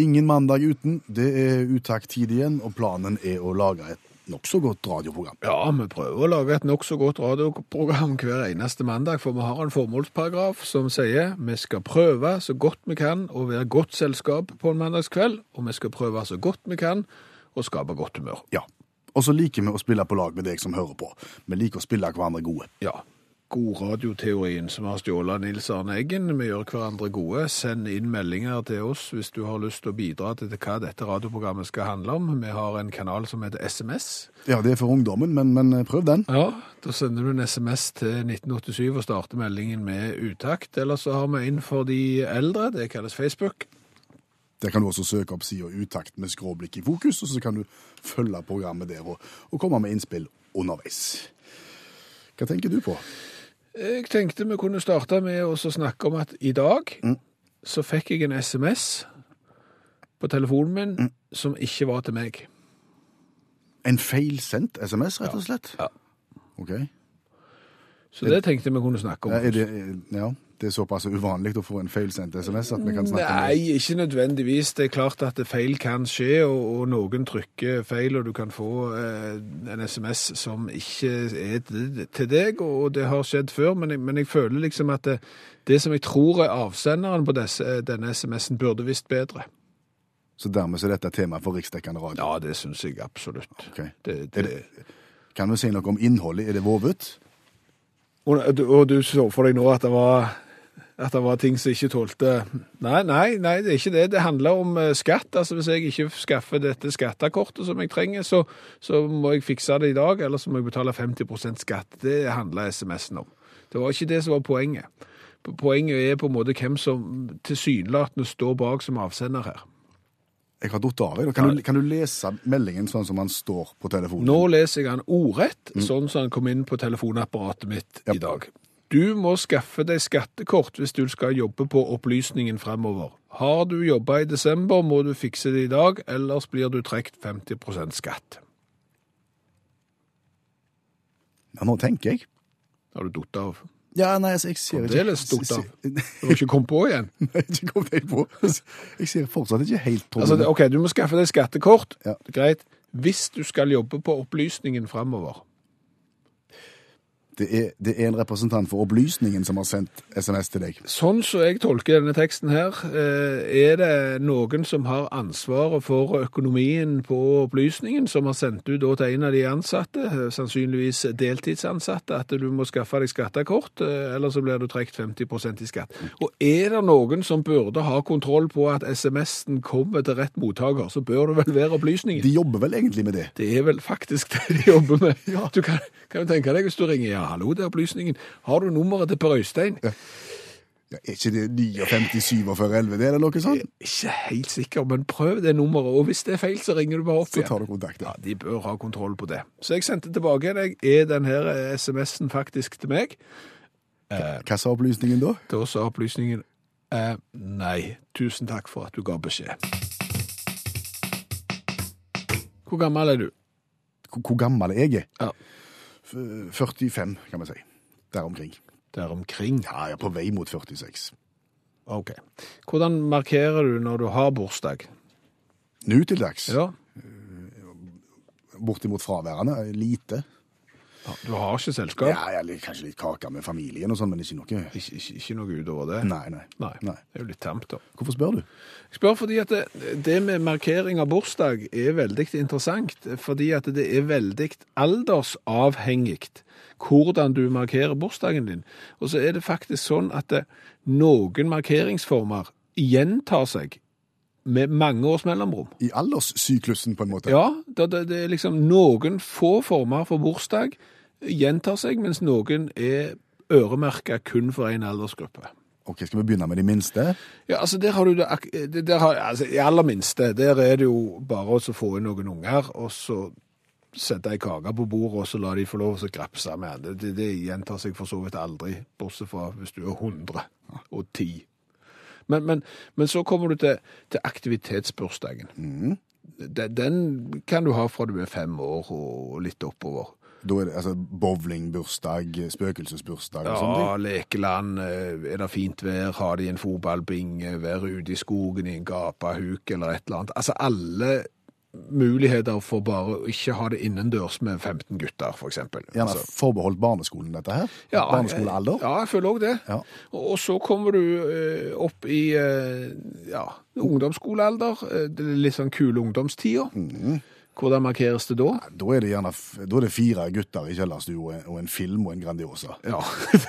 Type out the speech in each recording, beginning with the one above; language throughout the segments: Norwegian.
Ingen mandag uten. Det er utakt-tid igjen, og planen er å lage et nokså godt radioprogram. Ja, vi prøver å lage et nokså godt radioprogram hver eneste mandag, for vi har en formålsparagraf som sier vi skal prøve så godt vi kan å være godt selskap på en mandagskveld, og vi skal prøve så godt vi kan å skape godt humør. Ja. Og så liker vi å spille på lag med deg som hører på. Vi liker å spille hverandre gode. Ja, god radioteorien som har stjålet Nils Arne Eggen. Vi gjør hverandre gode. Send inn meldinger til oss hvis du har lyst til å bidra til hva dette radioprogrammet skal handle om. Vi har en kanal som heter SMS. Ja, det er for ungdommen, men, men prøv den. Ja, da sender du en SMS til 1987 og starter meldingen med utakt. Eller så har vi inn for de eldre, det kalles Facebook. Der kan du også søke opp sida Utakt med skråblikk i fokus, og så kan du følge programmet der og, og komme med innspill underveis. Hva tenker du på? Jeg tenkte vi kunne starte med å snakke om at i dag så fikk jeg en SMS på telefonen min som ikke var til meg. En feilsendt SMS, rett og slett? Ja. Ok. Så det tenkte vi kunne snakke om. Ja, er det, ja, det er såpass uvanlig å få en feilsendt SMS at vi kan snakke om det. Nei, ikke nødvendigvis. Det er klart at feil kan skje, og, og noen trykker feil, og du kan få eh, en SMS som ikke er til- deg, og det har skjedd før, men jeg, men jeg føler liksom at det, det som jeg tror er avsenderen på desse, denne SMS-en, burde visst bedre. Så dermed så er dette tema for riksdekkende radio. Ja, det syns jeg absolutt. Okay. Det, det, det, kan vi si noe om innholdet? Er det vovet? og, og du så for deg nå at det var at det var ting som ikke tålte Nei, nei, nei, det er ikke det. Det handler om eh, skatt. Altså Hvis jeg ikke skaffer dette skattekortet som jeg trenger, så, så må jeg fikse det i dag, eller så må jeg betale 50% skatt. Det handler SMS-en om. Det var ikke det som var poenget. Poenget er på en måte hvem som tilsynelatende står bak som avsender her. Jeg har datt av. Kan, du, kan du lese meldingen sånn som den står på telefonen? Nå leser jeg han ordrett, sånn som han kom inn på telefonapparatet mitt Ja. i dag. Du må skaffe deg skattekort hvis du skal jobbe på opplysningen fremover. Har du jobba i desember, må du fikse det i dag, ellers blir du trukket 50% skatt. Ja, nå tenker jeg. Har du datt av? Ja, nei, jeg, jeg sier ikke Fremdeles datt av. Du har ikke kommet på igjen? Nei, ikke kom jeg på. Jeg sier fortsatt ikke helt på Altså, OK, du må skaffe deg skattekort. Ja. Greit. Hvis du skal jobbe på opplysningen fremover. Det er, det er en representant for opplysningen som har sendt SMS til deg. Sånn som jeg tolker denne teksten her, eh, er det noen som har ansvaret for økonomien på opplysningen, som har sendt ut til en av de ansatte, eh, sannsynligvis deltidsansatte, at du må skaffe deg skattekort, eh, eller så blir du trekt 50% i skatt. Og er det noen som burde ha kontroll på at SMS-en kommer til rett mottaker, så bør det vel være opplysningen. De jobber vel egentlig med det? Det er vel faktisk det de jobber med. Ja. Du kan, kan jo tenke deg hvis du ringer, ja, hallo, det er opplysningen. Har du nummeret til Per Øystein? Ja, er ikke det 59 47 11? Det er det noe sånt? Ikke helt sikker, men prøv det nummeret, og hvis det er feil, så ringer du bare opp igjen. Så tar du kontakt. Ja, Ja. de bør ha kontroll på det. Så jeg sendte tilbake igjen, er denne SMS-en faktisk til meg? Hva sa opplysningen da? Da sa opplysningen, eh, nei, tusen takk for at du ga beskjed. Hvor gammel er du? Hvor, hvor gammel jeg er? Ja. F- 45, kan vi si. Der omkring. Der omkring. Ja, er på vei mot 46. Ok. Hvordan markerer du når du har bursdag? Nå til dags. Ja, Bortimot fraværende. Lite. Du har ikke selskap? Ja, jeg kanskje litt kake med familien og sånn, men ikke noe Ikke, ikke, ikke noe utover det? Nei, nei. Nei. Nei. Det er jo litt tamt da. Hvorfor spør du? Jeg spør fordi at det, det med markering av bursdag er veldig interessant, fordi at det er veldig aldersavhengig hvordan du markerer bursdagen din. Og så er det faktisk sånn at det, noen markeringsformer gjentar seg med mange års mellomrom. I alderssyklusen, på en måte? Ja, det, det, det er liksom noen få former for bursdag gjentar seg, mens noen er øremerket kun for en aldersgruppe. Ok, Skal vi begynne med de minste? Ja, altså der har du det, der har, altså, I aller minste, der er det jo bare å få inn noen unger, og så sette ei kake på bordet, og så la de få lov til å grapse med det. det. Det gjentar seg for så vidt aldri, bortsett fra hvis du er 100 og 10. Men, men, men så kommer du til, til aktivitetsbursdagen. Den, den kan du ha fra du er fem år og litt oppover. Da er det altså bowlingbursdag, spøkelsesbursdag og sånne Ja, lekeland, eh, er det fint vær, Har de en fotballbinge, være ute i skogen i en gapahuk eller et eller annet. Altså alle muligheter for bare å ikke ha det innendørs med 15 gutter, for eksempel. Gjerne Altså, forbeholdt barneskolen, dette her. ja, Barneskolealder. Ja, jeg føler òg det. Ja. Og så kommer du eh, opp i eh, ja, ungdomsskolealder, eh, litt sånn kule ungdomstider. Mhm. Hvordan markeres det da? Da er det gjerne er det fire gutter i kjellerstua og en film og en Grandiosa. Ja,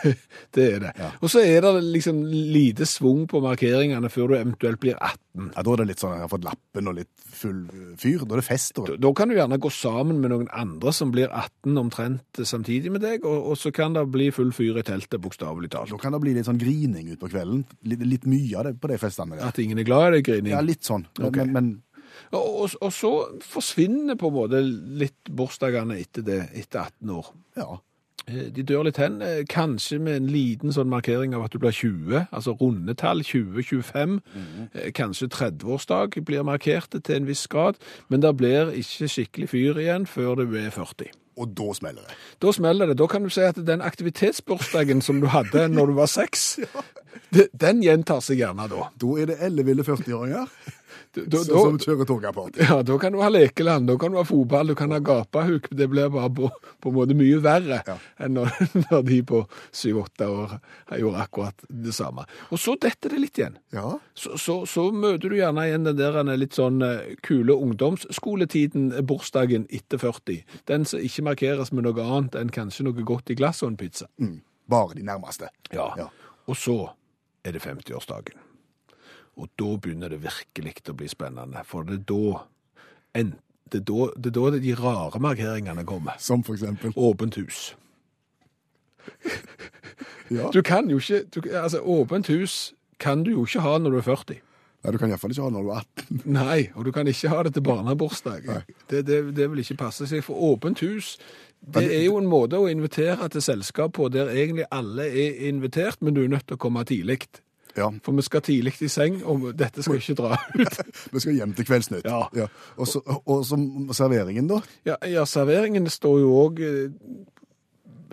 det er det. Og så er det liksom lite svung på markeringene før du eventuelt blir 18. Ja, Da er det litt sånn jeg har fått lappen og litt full fyr. Da er det fest. Da. Da- Da kan du gjerne gå sammen med noen andre som blir 18 omtrent samtidig med deg, og, og så kan det bli full fyr i teltet, bokstavelig talt. Da kan det bli litt sånn grining utpå kvelden. Litt, litt mye av det på de festene. Der. At ingen er glad i det, grining. Ja, litt sånn. Okay. Men, men Og, og, så forsvinner på en måte litt bursdagene etter det, etter 18 år. ja. Eh, De dør litt hen, eh, kanskje med en liten sånn markering av at du blir 20, altså rundetall 20-25. Eh, Kanskje 30-årsdag blir markert til en viss grad, men det blir ikke skikkelig fyr igjen før du er 40. Og da smeller det. Da smeller det. Da kan du si at den aktivitetsbursdagen som du hadde når du var seks, den gjentar seg gjerne da. Da er det elleville 40-åringer Da, da, som kjører togapart. ja, da kan du ha lekeland, da kan du ha fotball, du kan ha gapahuk. Det blir bare på, på en måte mye verre Ja. enn når, når de på syv-åtte år gjorde akkurat det samme. Og så detter det litt igjen. Ja. Så, så, så møter du gjerne igjen den der litt sånn eh, kule ungdomsskoletiden, eh, bursdagen etter 40. Den som ikke markeres med noe annet enn kanskje noe godt i glass og en pizza. Mm. Bare de nærmeste. Ja. Ja. Og så er det 50-årsdagen. Og da begynner det virkelig å bli spennende, for det er da, en, det er da, det er da de rare markeringene kommer. Som for eksempel. Åpent hus. Ja. Du kan jo ikke, du, altså åpent hus kan du jo ikke ha når du er 40. Nei, du kan iallfall ikke ha når du er 18. Nei, og du kan ikke ha det til barnebursdag. Det, det, det vil ikke passe seg, for åpent hus det er jo en måte å invitere til selskap på der egentlig alle er invitert, men du er nødt til å komme tidlig. Ja. For vi skal tidlig i seng, og dette skal ikke dra ut. Vi skal hjem til Kveldsnytt. Ja. Og, så, og så serveringen, da? Ja, ja serveringen står jo òg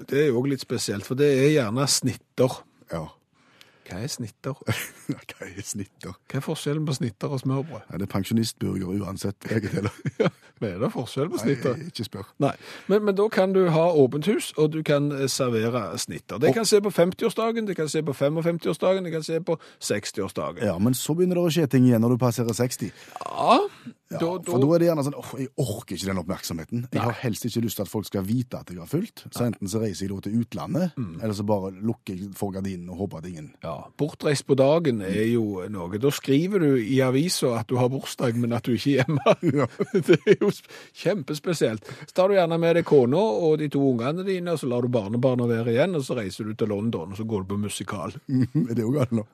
Det er jo òg litt spesielt, for det er gjerne snitter. Ja. Hva er snitter? Hva er snitter? Hva er forskjellen på snitter og smørbrød? Ja, det er pensjonistburger uansett, Hva. Ja, men er det forskjell på snitter? Nei, ikke spør. Nei, men, men da kan du ha åpent hus, og du kan eh, servere snitter. Det kan se på 50-årsdagen, det kan se på 55-årsdagen, det kan se på 60-årsdagen. Ja, men så begynner det å skje ting igjen når du passerer 60. Ja, Ja, da, for da er det gjerne sånn åh, jeg orker ikke den oppmerksomheten. Jeg har helst ikke lyst til at folk skal vite at jeg har fulgt. Så enten så reiser jeg da til utlandet, eller så bare lukker jeg for gardinen og håper at ingen ja, bortreist på dagen er jo noe. Da skriver du i avisa at du har bursdag, men at du ikke er hjemme. Ja. Det er jo kjempespesielt. Så tar du gjerne med deg kona og de to ungene dine, og så lar du barnebarna være igjen, og så reiser du til London, og så går du på musikal. Er det jo galt nå?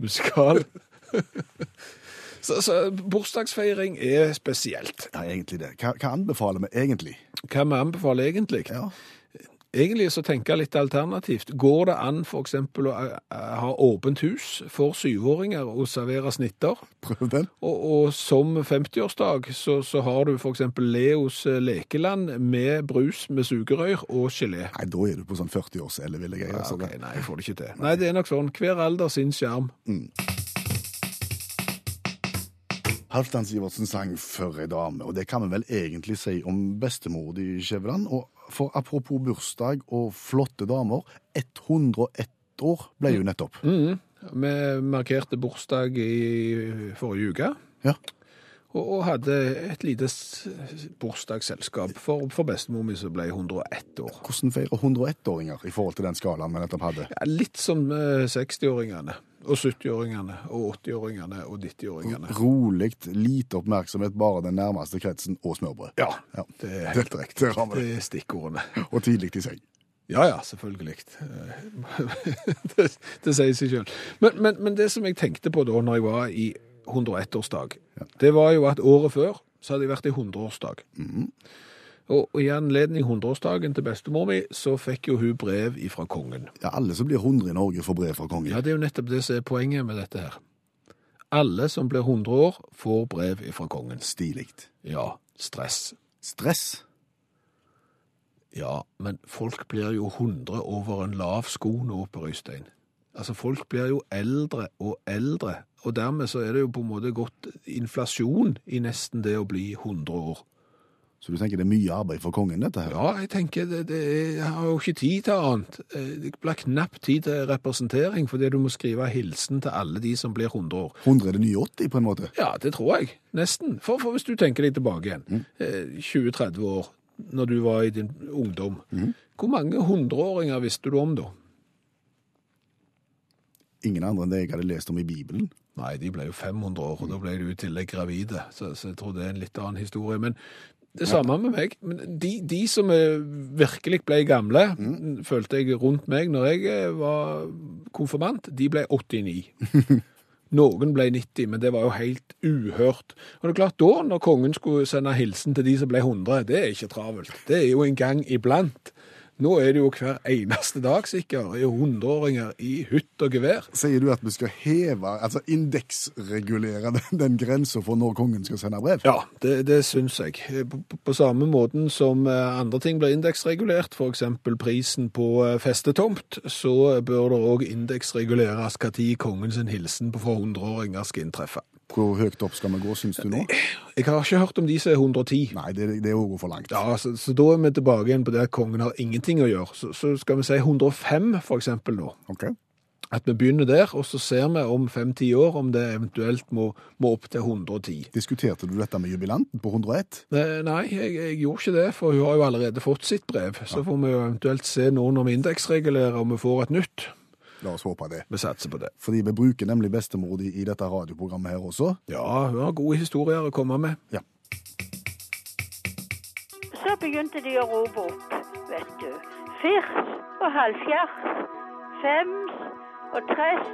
Musikal. så, så bursdagsfeiring er spesielt. Ja, egentlig det. Hva, hva anbefaler vi egentlig? Hva vi anbefaler egentlig? Ja. Egentlig så tenker jeg litt alternativt. Går det an eksempel å ha åpent hus for syvåringer og servere snitter? Prøv den. Og, og som 50-årsdag så, så har du eksempel Leos eh, lekeland med brus med sugerør og gelé. Nei, da er du på sånn 40-års jeg si. Ja, okay, nei, jeg får det ikke til. Nei, det er nok sånn. Hver alder sin skjerm. Halvdan Sivertsen sang 'For ei dame', og det kan vi vel egentlig si om bestemor di, Skjæveland. Og for apropos bursdag og flotte damer, 101 år ble jo nettopp. Mm. Vi markerte bursdag i forrige uke. Ja. Og, hadde et lite bursdagsselskap for, for bestemor mi som ble 101 år. Hvordan feirer 101-åringer i forhold til den skalaen vi nettopp hadde? Ja, litt som eh, 60-åringene, og 70-åringene, og 80-åringene, og 90-åringene. Rolig, lite oppmerksomhet, bare den nærmeste kretsen og smørbrød. Ja, Ja. det er helt direkte. riktig. det er stikkordene. Og tidlig i seng. Ja, ja, selvfølgelig. det, det sier seg selv. Men, men, men det som jeg tenkte på da når jeg var i 101-årsdag, det var jo at året før så hadde jeg vært i 100-årsdag. Og, og i anledning 100-årsdagen til bestemor mi, så fikk jo hun brev ifra kongen. Ja, Alle som blir 100 i Norge, får brev fra kongen. Ja, det er jo nettopp det som er poenget med dette her. Alle som blir 100 år, får brev ifra kongen. Stilig. Ja, stress. Stress. Ja, men folk blir jo 100 over en lav sko nå på Røystein. Altså, folk blir jo eldre og eldre, og dermed så er det jo på en måte gått inflasjon i nesten det å bli 100 år. Så du tenker det er mye arbeid for kongen, dette her? Ja, jeg tenker det, det jeg har jo ikke tid til annet. Eh, Det blir knapt tid til representering, fordi du må skrive hilsen til alle de som blir 100 år. 100 er det nye 80, på en måte? Ja, det tror jeg. Nesten. For, for hvis du tenker deg tilbake igjen, mm. 20-30 år, når du var i din ungdom, hvor mange hundreåringer visste du om da? Ingen andre enn det jeg hadde lest om i Bibelen. Nei, de ble jo 500 år, og da ble de i tillegg gravide, så, så jeg tror det er en litt annen historie. Men det samme med meg. Men de, de som virkelig ble gamle, følte jeg rundt meg når jeg eh, var konfirmant, de ble 89. Noen ble 90, men det var jo helt uhørt. Og det er klart da, når kongen skulle sende hilsen til de som ble 100, det er ikke travelt. Det er jo en gang iblant. Nå er det jo hver eneste dag sikkert i hundreåringer i hytt og gevær. Sier du at vi skal heve, altså indeksregulere den, den grensa for når kongen skal sende brev? Ja, det, det syns jeg. På, på- samme måten som eh, andre ting blir indeksregulert, f.eks. prisen på eh, festetomt, så bør det òg indeksreguleres når kongen sin hilsen på for hundreåringer skal inntreffe. Hvor høyt opp skal vi gå, syns du nå? Jeg har ikke hørt om de som er 110. Nei, det, det er å gå for langt. Ja, så, så da er vi tilbake igjen på det at kongen har ingenting å gjøre. Så, så skal vi si 105 for eksempel nå. Okay. At vi begynner der, og så ser vi om fem-ti år om det eventuelt må, må opp til 110. Diskuterte du dette med jubilanten på 101? Eh, Nei, jeg, jeg gjorde ikke det, for hun har jo allerede fått sitt brev. Så får vi jo eventuelt se nå når vi indeksregulerer om vi får et nytt. La oss håpe det. Vi satser på det. Fordi vi bruker nemlig bestemor di i dette radioprogrammet her også. Ja, hun har gode historier å komme med. Ja. Så begynte de å rope opp, vet du. Firs og halvfjerds, fems og tress.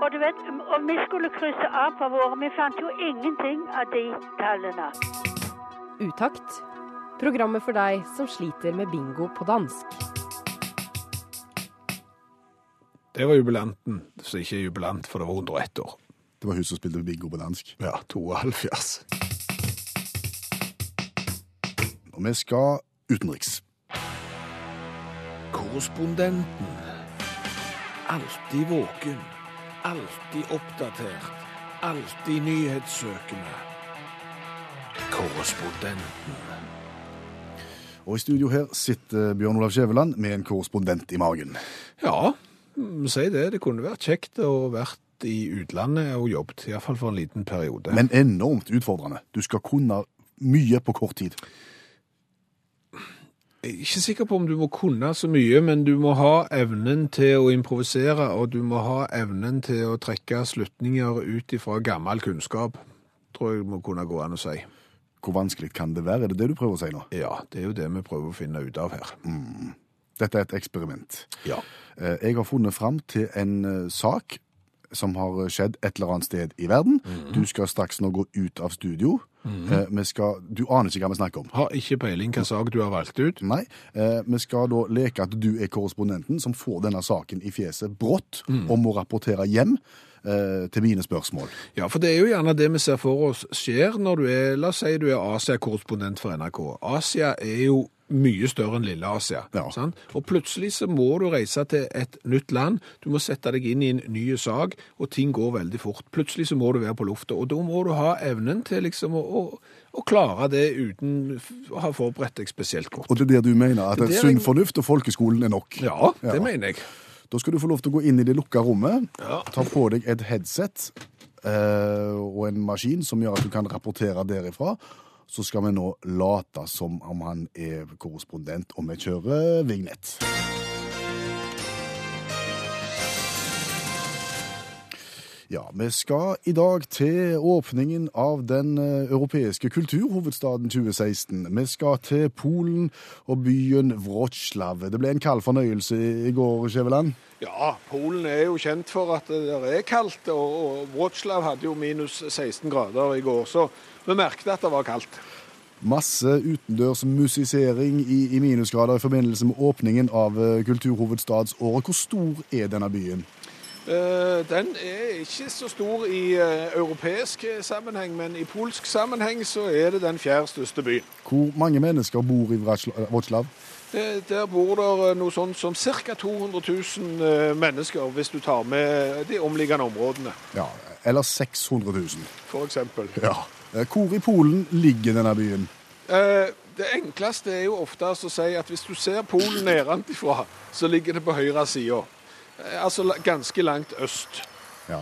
Og du vet, og vi skulle krysse av på våre. Vi fant jo ingenting av de tallene. Utakt. Programmet for deg som sliter med bingo på dansk. Det var jubilanten, så ikke jubilant, for det var 101 år. Det var hun som spilte bingo på dansk. Ja, 72. Og vi skal utenriks. Korrespondenten. Alltid våken. Alltid oppdatert. Alltid nyhetssøkende. Korrespondenten. Og i studio her sitter Bjørn Olav Skjæveland med en korrespondent i magen. Ja, si det. Det kunne vært kjekt å vært i utlandet og jobbet, iallfall for en liten periode. Men enormt utfordrende. Du skal kunne mye på kort tid. Jeg er ikke sikker på om du må kunne så mye, men du må ha evnen til å improvisere, og du må ha evnen til å trekke slutninger ut ifra gammel kunnskap. Tror jeg må kunne gå an å si. Hvor vanskelig kan det være? Er det det du prøver å si nå? Ja, det er jo det vi prøver å finne ut av her. Dette er et eksperiment. Ja. Eh, Jeg har funnet fram til en eh, sak som har skjedd et eller annet sted i verden. Du skal straks nå gå ut av studio. Eh, Vi skal, du aner ikke hva vi snakker om. Har ikke peiling hva sak du har valgt ut. Nei, eh, vi skal da leke at du er korrespondenten som får denne saken i fjeset brått og må rapportere hjem eh, til mine spørsmål. Ja, for det er jo gjerne det vi ser for oss skjer når du er, la oss si du er Asia-korrespondent for NRK. Asia er jo mye større enn lille Asia. Ja. Sant? Og plutselig så må du reise til et nytt land, du må sette deg inn i en ny sak, og ting går veldig fort. Plutselig så må du være på lufta, og da må du ha evnen til liksom å, å, å klare det uten å ha forberedt deg spesielt godt. Og det er det du mener at Det er sunn jeg- fornuft og folkeskolen er nok? Ja, det Ja. mener jeg. Da skal du få lov til å gå inn i det lukka rommet, Ja. ta på deg et headset eh, og en maskin som gjør at du kan rapportere derifra. Så skal vi nå late som om han er korrespondent, og vi kjører vignett. Ja, vi skal i dag til åpningen av den eh, europeiske kulturhovedstaden 2016. Vi skal til Polen og byen Wroclaw. Det ble en kald fornøyelse i går, Skjæveland. Ja, Polen er jo kjent for at det er kaldt, og, Wroclaw hadde jo minus 16 grader i går, så vi merket at det var kaldt. Masse utendørs musisering i, i minusgrader i forbindelse med åpningen av eh, kulturhovedstadsåret. Hvor stor er denne byen? Eh, den er ikke så stor i eh, europeisk sammenheng, men i polsk sammenheng så er det den fjerde største byen. Hvor mange mennesker bor i Wroclaw-? Eh, Der bor det noe sånt som ca. 200 000 eh, mennesker, hvis du tar med de omliggende områdene, Ja, eller 600 000. For eksempel. Ja. Eh, Hvor i Polen ligger denne byen? Eh, Det enkleste er jo oftest å si at hvis du ser Polen nedenfra, så ligger det på høyre side. Eh, Altså ganske langt øst. Ja.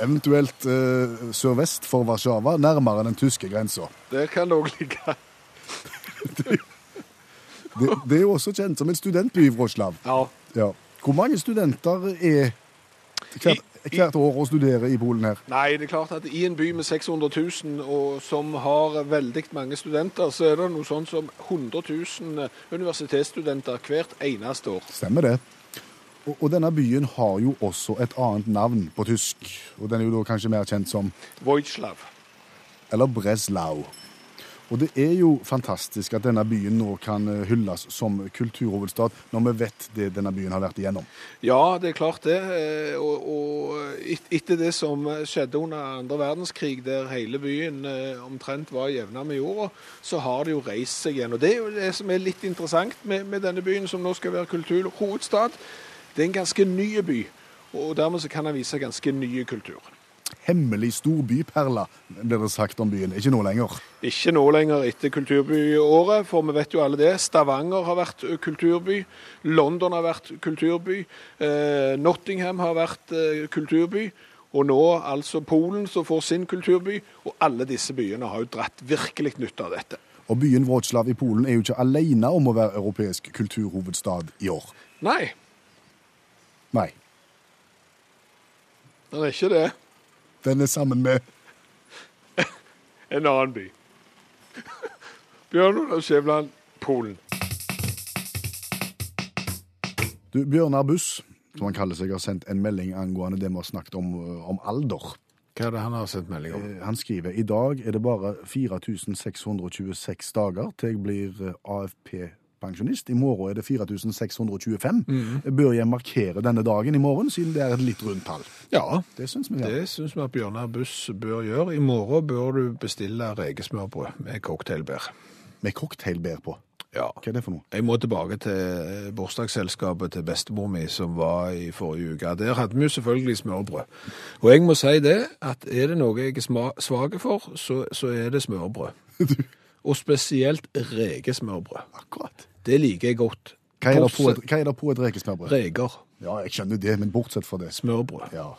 Eventuelt eh, sørvest for Warszawa, nærmere den tyske grensa. Der kan det òg ligge. Det, det er jo også kjent som en studentby i Wroclaw. Ja. Ja. Hvor mange studenter er hvert, I- hvert år å studere i Polen her? Nei, det er klart at i en by med 600 000, og som har veldig mange studenter, så er det noe sånn som 100 000 universitetsstudenter hvert eneste år. Stemmer det. Og, og denne byen har jo også et annet navn på tysk, og den er jo da kanskje mer kjent som Voitslav. eller Breslau. Og det er jo fantastisk at denne byen nå kan eh, hylles som kulturhovedstad, når vi vet det denne byen har vært igjennom. Ja, det er klart det. eh, Og, og etter det som skjedde under andre verdenskrig, der hele byen eh, omtrent var jevna med jorda, så har det jo reist seg igjen. Og det er jo det som er litt interessant med, med denne byen, som nå skal være kulturhovedstad. Det er en ganske ny by, og dermed så kan den vise ganske ny kultur. Hemmelig stor byperle, blir det sagt om byen. Ikke nå lenger. Ikke nå lenger etter kulturbyåret, for vi vet jo alle det. Stavanger har vært kulturby, London har vært kulturby, eh, Nottingham har vært eh, kulturby, og nå altså Polen som får sin kulturby, og alle disse byene har jo dratt virkelig nytte av dette. Og byen Wroclaw i Polen er jo ikke alene om å være europeisk kulturhovedstad i år. Nei, Nei, den er ikke det. den er sammen med En annen by. Bjørn Olav Skjævland, Polen. Du, Bjørnar Buss, som han kaller seg, har sendt en melding angående det vi har snakket om, eh, om alder. Hva er det han har sendt melding om? Eh, Han skriver i dag er det bare 4626 dager til jeg blir eh, AFP-pensjonist. I morgen er det 4625. Bør jeg markere denne dagen i morgen, siden det er et litt rundt tall? Ja, Det syns vi. Ja. Det syns vi at Bjørnar Buss bør gjøre. I morgen bør du bestille rekesmørbrød med cocktailbær. Med cocktailbær på. Ja. Hva er det for noe? Jeg må tilbake til bursdagsselskapet til bestemor mi som var i forrige uke. Der hadde vi jo selvfølgelig smørbrød. Og jeg må si det, at er det noe jeg er svak for, så, så er det smørbrød. Og spesielt rekesmørbrød. Akkurat. Det liker jeg godt. Hva er det på et, hva er det på et rekesmørbrød? Reker. Ja, jeg skjønner det, men bortsett fra det. Smørbrød. Ja.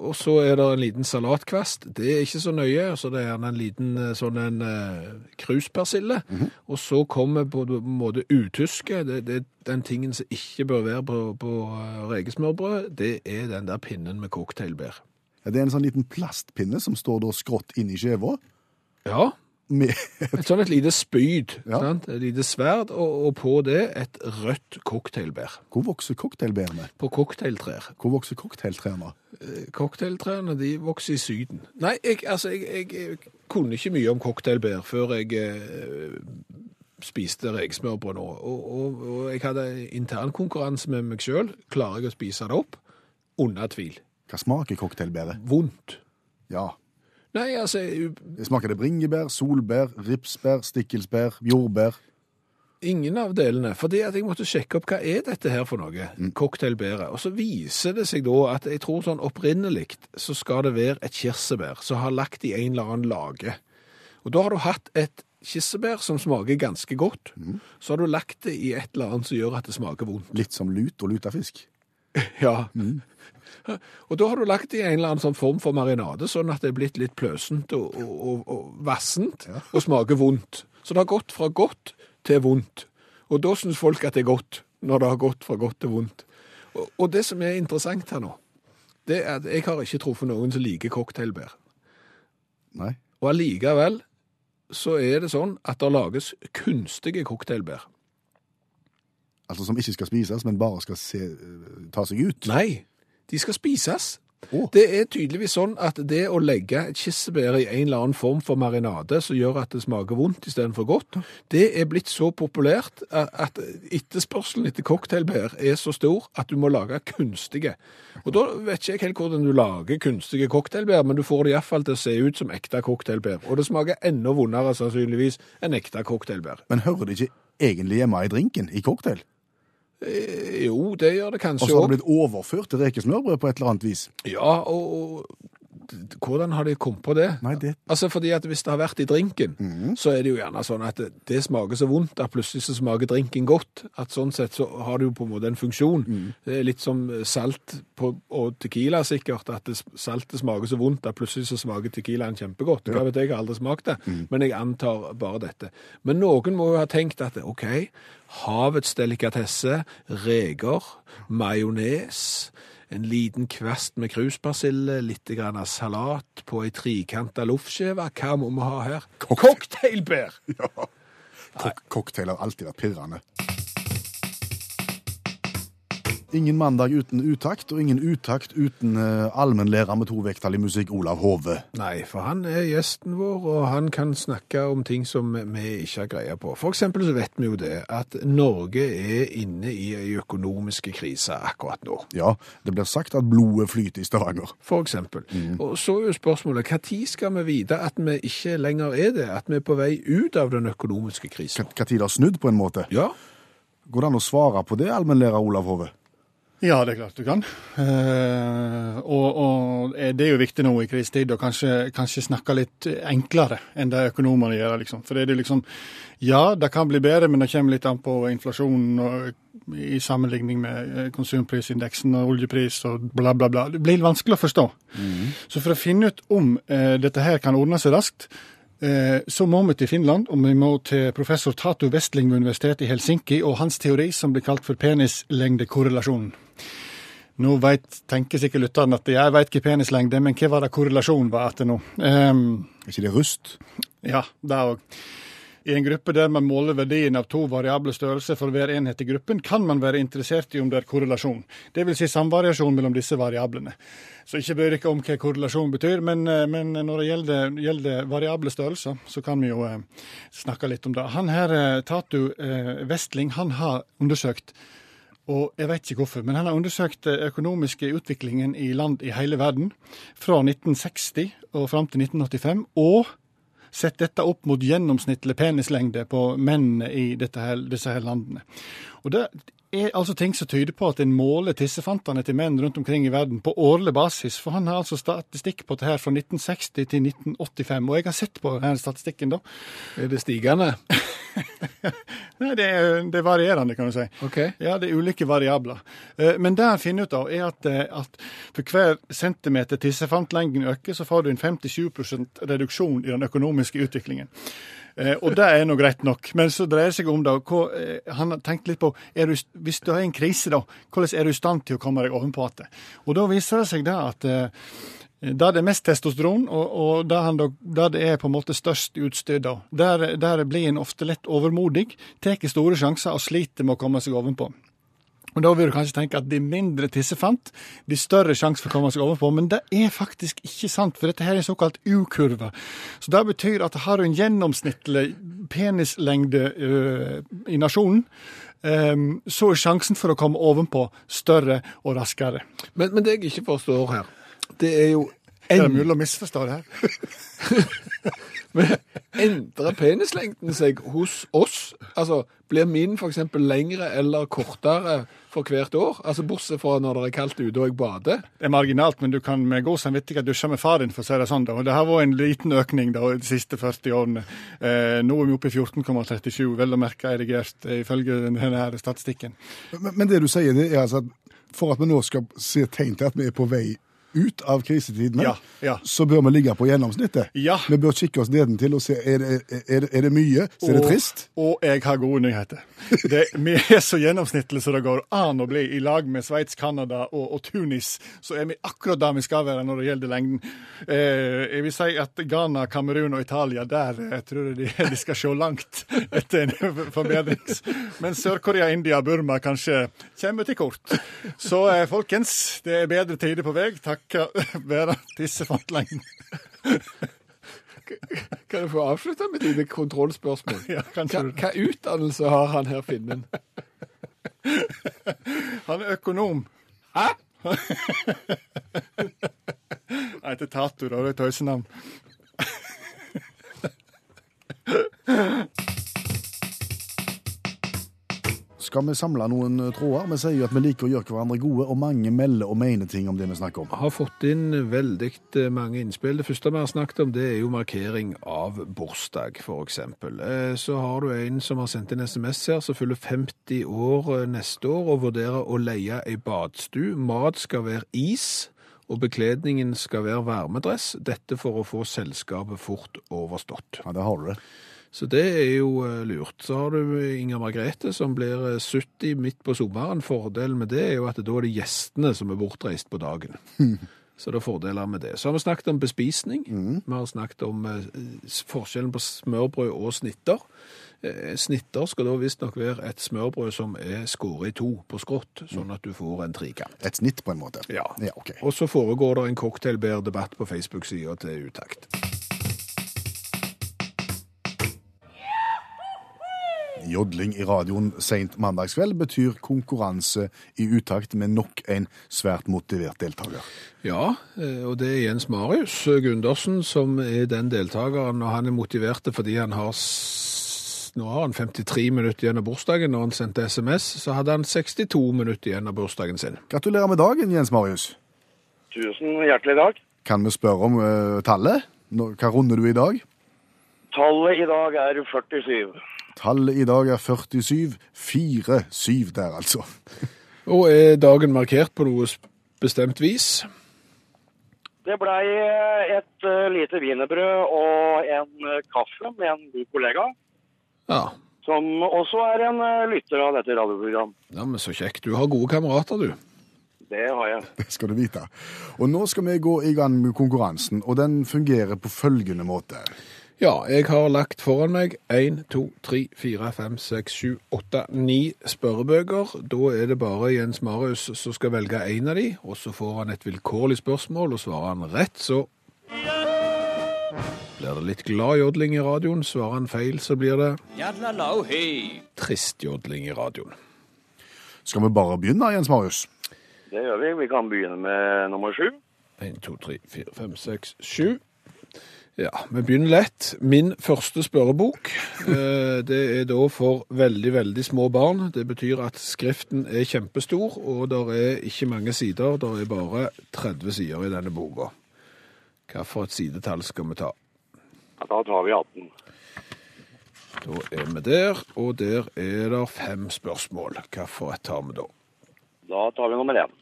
Og så er det en liten salatkvast. Det er ikke så nøye. Så det er en liten eh, sånn en uh, kruspersille. Og så kommer på en måte utyske. Det, det, den tingen som ikke bør være på, på eh, rekesmørbrød, det er den der pinnen med cocktailbær. Ja, Det er en sånn liten plastpinne som står da skrått i skjeva. Ja, Med et sånn et lite spyd. Ja. Sant? Et lite sverd, og, og på det et rødt cocktailbær. Hvor vokser cocktailbærene? På cocktailtrær. Hvor vokser cocktailtrærne? Cocktailtrærne de vokser i Syden. Nei, jeg, altså, jeg, jeg, jeg kunne ikke mye om cocktailbær før jeg eh, spiste rekesmørbrød nå. Og, og, og jeg hadde internkonkurranse med meg sjøl. Klarer jeg å spise det opp? Under tvil. Hva smaker cocktailbæret? Vondt. Ja. Nei, altså Smaker det bringebær, solbær, ripsbær, stikkelsbær, jordbær? Ingen av delene. Fordi at jeg måtte sjekke opp hva er dette her for noe. Cocktailbæret. Og så viser det seg da at jeg tror sånn opprinnelig så skal det være et kirsebær som har lagt i en eller annen lage. Og da har du hatt et kirsebær som smaker ganske godt. Så har du lagt det i et eller annet som gjør at det smaker vondt. Litt som lut og lutefisk? Ja. Og da har du lagt det i en eller annen sånn form for marinade, sånn at det er blitt litt pløsent og, og, og, vassent og smaker vondt. Så det har gått fra godt til vondt. Og da syns folk at det er godt, når det har gått fra godt til vondt. Og, og det som er interessant her nå, det er at jeg har ikke truffet noen som liker cocktailbær. Nei. Og allikevel så er det sånn at det lages kunstige cocktailbær. Altså som ikke skal spises, men bare skal se, eh, ta seg ut. Nei, de skal spises. Oh. Det er tydeligvis sånn at det å legge et kirsebær i en eller annen form for marinade som gjør at det smaker vondt istedenfor godt, det er blitt så populært at at etterspørselen etter cocktailbær er så stor at du må lage kunstige. Og da vet ikke jeg helt hvordan du lager kunstige cocktailbær, men du får det iallfall til å se ut som ekte cocktailbær. Og det smaker enda vondere sannsynligvis enn ekte cocktailbær. Men hører det ikke egentlig hjemme i drinken, i cocktail? Eh, Jo, det gjør det Og så har det blitt overført til rekesmørbrød på et eller annet vis? Ja, og, og hvordan har de kommet på det? Nei, det Altså, fordi at hvis det har vært i drinken, så er det jo gjerne sånn at det, det smaker så vondt at plutselig så smaker drinken godt. At sånn sett så har det jo på en måte en funksjon. Det er litt som salt på, og tequila sikkert, at det, saltet smaker så vondt at plutselig så smaker tequilaen kjempegodt. Hva vet jeg, jeg har aldri smakt det, men jeg antar bare dette. Men noen må jo ha tenkt at ok, havets delikatesse, reker, majones, en liten kvast med kruspersille, litt grann av salat på ei trikanta loffskive. Hva må vi ha her? Cocktailbær! Cocktail har alltid vært pirrende. Ingen mandag uten utakt, og ingen utakt uten uh, allmennlærer med i musikk, Olav Hove. Nei, for han er gjesten vår, og han kan snakke om ting som vi ikke har greie på. For eksempel så vet vi jo det at Norge er inne i ei økonomisk krise akkurat nå. Ja, det blir sagt at blodet flyter i Stavanger. For eksempel. Og så er jo spørsmålet, tid skal vi vite at vi ikke lenger er det? At vi er på vei ut av den økonomiske krisen? Tid det har snudd, på en måte? Ja, Går det an å svare på det, allmennlærer Olav Hove? Ja, det er klart du kan. Eh, og, og det er jo viktig nå i krisetid å kanskje, kanskje snakke litt enklere enn det økonomene gjør. liksom. For det er jo liksom Ja, det kan bli bedre, men det kommer litt an på inflasjonen og i sammenligning med eh, konsumprisindeksen og oljepris og bla, bla, bla. Det blir vanskelig å forstå. Så for å finne ut om eh, dette her kan ordne seg raskt, eh, så må vi til Finland, og vi må til professor Tato Westling ved Universitetet i Helsinki og hans teori som blir kalt for penislengdekorrelasjonen. Nå vet, tenker sikkert lytteren at jeg vet ikke penislengde, men hva var det korrelasjonen var etter nå? Um, Er ikke det rust? ja, det òg. I en gruppe der man måler verdien av to variable størrelser for hver enhet i gruppen, kan man være interessert i om det er korrelasjon. Det vil si samvariasjon mellom disse variablene. Så ikke bry dere om hva korrelasjon betyr, men, eh, men når det gjelder, gjelder variable størrelser, så kan vi jo eh, snakke litt om det. Han her, eh, Tatu eh, Westling, han har undersøkt og jeg vet ikke hvorfor, men han har undersøkt den økonomiske utviklingen i land i hele verden fra 1960 og fram til 1985, og sett dette opp mot gjennomsnittlig penislengde på mennene i her, disse her landene. Og det er altså ting som tyder på at en måler tissefantene til menn rundt omkring i verden på årlig basis, for han har altså statistikk på det her fra 1960 til 1985, og jeg har sett på denne statistikken da. er det stigende? Nei, det er, det er varierende, kan du si. Okay. Ja, det er ulike variabler. Eh, Men det han finner ut av, er at, eh, at for hver centimeter tissefantlengden øker, så får du en 57% reduksjon i den økonomiske utviklingen. Eh, og det er nå greit nok. Men så dreier det seg om da, hva, eh, han har tenkt litt på du, Hvis du har en krise, da, hvordan er du i stand til å komme deg ovenpå igjen? Og da viser det seg da at eh, der det er mest testosteron, og, og der, da, det er på en måte størst utstyr, da, der, der blir en ofte lett overmodig, tar store sjanser og sliter med å komme seg ovenpå. Og Da vil du kanskje tenke at de mindre tissefant, de større sjanse for å komme seg overpå, men det er faktisk ikke sant, for dette her er såkalt U-kurve. Så det betyr at har du en gjennomsnittlig penislengde øh, i nasjonen, ø, så er sjansen for å komme ovenpå større og raskere. Men, men det jeg ikke forstår her, det er jo Er det er mulig å misforstå det her? Men Endrer penislengden seg hos oss? Altså, Blir min f.eks. lengre eller kortere for hvert år? Altså Bortsett fra når det er kaldt ute og jeg bader? Det er marginalt, men du kan med god samvittighet dusje med far din, for å si det sånn. da. Og Det har vært en liten økning da, de siste 40 årene. Eh, nå er vi oppe i 14,37, vel å merke erigert, eh, ifølge denne her statistikken. Men, men det du sier, det er altså at for at vi nå skal se tegn til at vi er på vei ut av krisetidene, Ja, ja. så bør vi ligge på gjennomsnittet. Ja. Vi bør kikke oss nedentil og se er det, er det, er det mye, så er det trist. Og jeg har gode nyheter. Det, vi er så gjennomsnittlige som det går an å bli. I lag med Sveits, Canada og, og Tunis så er vi akkurat der vi skal være når det gjelder lengden. Eh, jeg vil si at Ghana, Kamerun og Italia, der jeg tror jeg de, de skal se langt etter en forbedring. Men Sør-Korea, India Burma kanskje kommer til kort. Så eh, folkens, det er bedre tider på vei. Takket være tissefantlengen. Kan jeg få avslutte med dine kontrollspørsmål? Ja, Hva, hva utdannelse har han her, Finnen? Han er økonom. Hæ? Han heter Tato, da. Det er tøysenavn. Skal vi samle noen eh, tråder? Vi sier jo at vi liker å gjøre hverandre gode, og mange melder og mener ting om det vi snakker om. har fått inn veldig eh, mange innspill. Det første vi har snakket om, det er jo markering av bursdag, f.eks. Så har du en som har sendt inn SMS her, som fyller 50 år eh, neste år og vurderer å leie ei badstue. Mat skal være is, og bekledningen skal være varmedress. Dette for å få selskapet fort overstått. Ja, det har du det. Så det er jo eh, lurt. Så har du Inger Margrethe som blir eh, 70 midt på sommeren. Fordelen med det er jo at da er det gjestene som er bortreist på dagen. Så det er fordeler med det. Så har vi snakket om bespisning. Vi har snakket om eh, forskjellen på smørbrød og snitter. Eh, Snitter skal da visstnok være et smørbrød som er skåret i to på skrått, sånn at du får en trikant. Et snitt, på en måte. Ja. ja okay. Og så foregår det en cocktailbær-debatt på Facebook-sida til Utakt. Jodling i radioen seint mandagskveld betyr konkurranse i utakt med nok en svært motivert deltaker. Ja, eh, og det er Jens Marius Gundersen som er den deltakeren, og han er motivert fordi han har nå har han 53 minutter igjen av bursdagen. Når han sendte SMS, så hadde han 62 minutter igjen av bursdagen sin. Gratulerer med dagen, Jens Marius. Tusen hjertelig takk. Kan vi spørre om uh, tallet? Hva runder du i dag? Tallet i dag er 47. Tallet i dag er 47. 4-7 der, altså. Og er dagen markert på noe bestemt vis? Det blei et eh, lite wienerbrød og en eh, kaffe med en god kollega, Ja. som også er en eh, lytter av dette radioprogrammet. ja, men så kjekt. Du har gode kamerater, du. Det har jeg. Det skal du vite. Og nå skal vi gå i gang med konkurransen, og den fungerer på følgende måte. Ja, jeg har lagt foran meg 1, 2, 3, 4, 5, 6, 7, 8, 9 spørrebøker. Da er det bare Jens Marius som skal velge en av de, og så får han et vilkårlig spørsmål, og svarer han rett, så blir det litt glad jodling i radioen. Svarer han feil, så blir det trist jodling i radioen. Skal vi bare begynne, Jens Marius? Det gjør vi. Vi kan begynne med nummer sju. 1, 2, 3, 4, 5, 6, 7. Ja, vi begynner lett. Min første spørrebok, eh, det er da for veldig, veldig små barn. Det betyr at skriften er kjempestor, og det er ikke mange sider. Det er bare 30 sider i denne boka. Hva for et sidetall skal vi ta? Ja, Da tar vi 18. Da er vi der, og der er det fem spørsmål. Hva for et tar vi da? Da tar vi nummer én.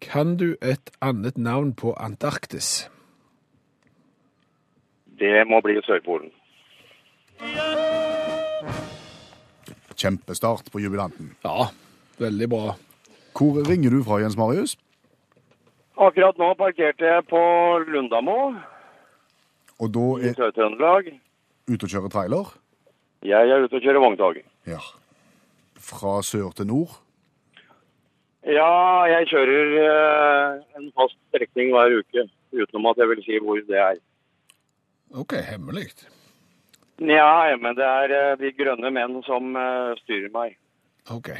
Kan du et annet navn på Antarktis? Det må bli Sørpolen. Kjempestart på jubilanten. Ja, veldig bra. Hvor ringer du fra, Jens Marius? Akkurat nå parkerte jeg på Lundamo Og da i er Sør-Trøndelag. ute og kjører trailer? Jeg er ute og kjører vogntog. Ja. Fra sør til nord? Ja, jeg kjører eh, en fast strekning hver uke, utenom at jeg vil si hvor det er. OK, hemmelig. Nja, men det er eh, de grønne menn som eh, styrer meg. OK.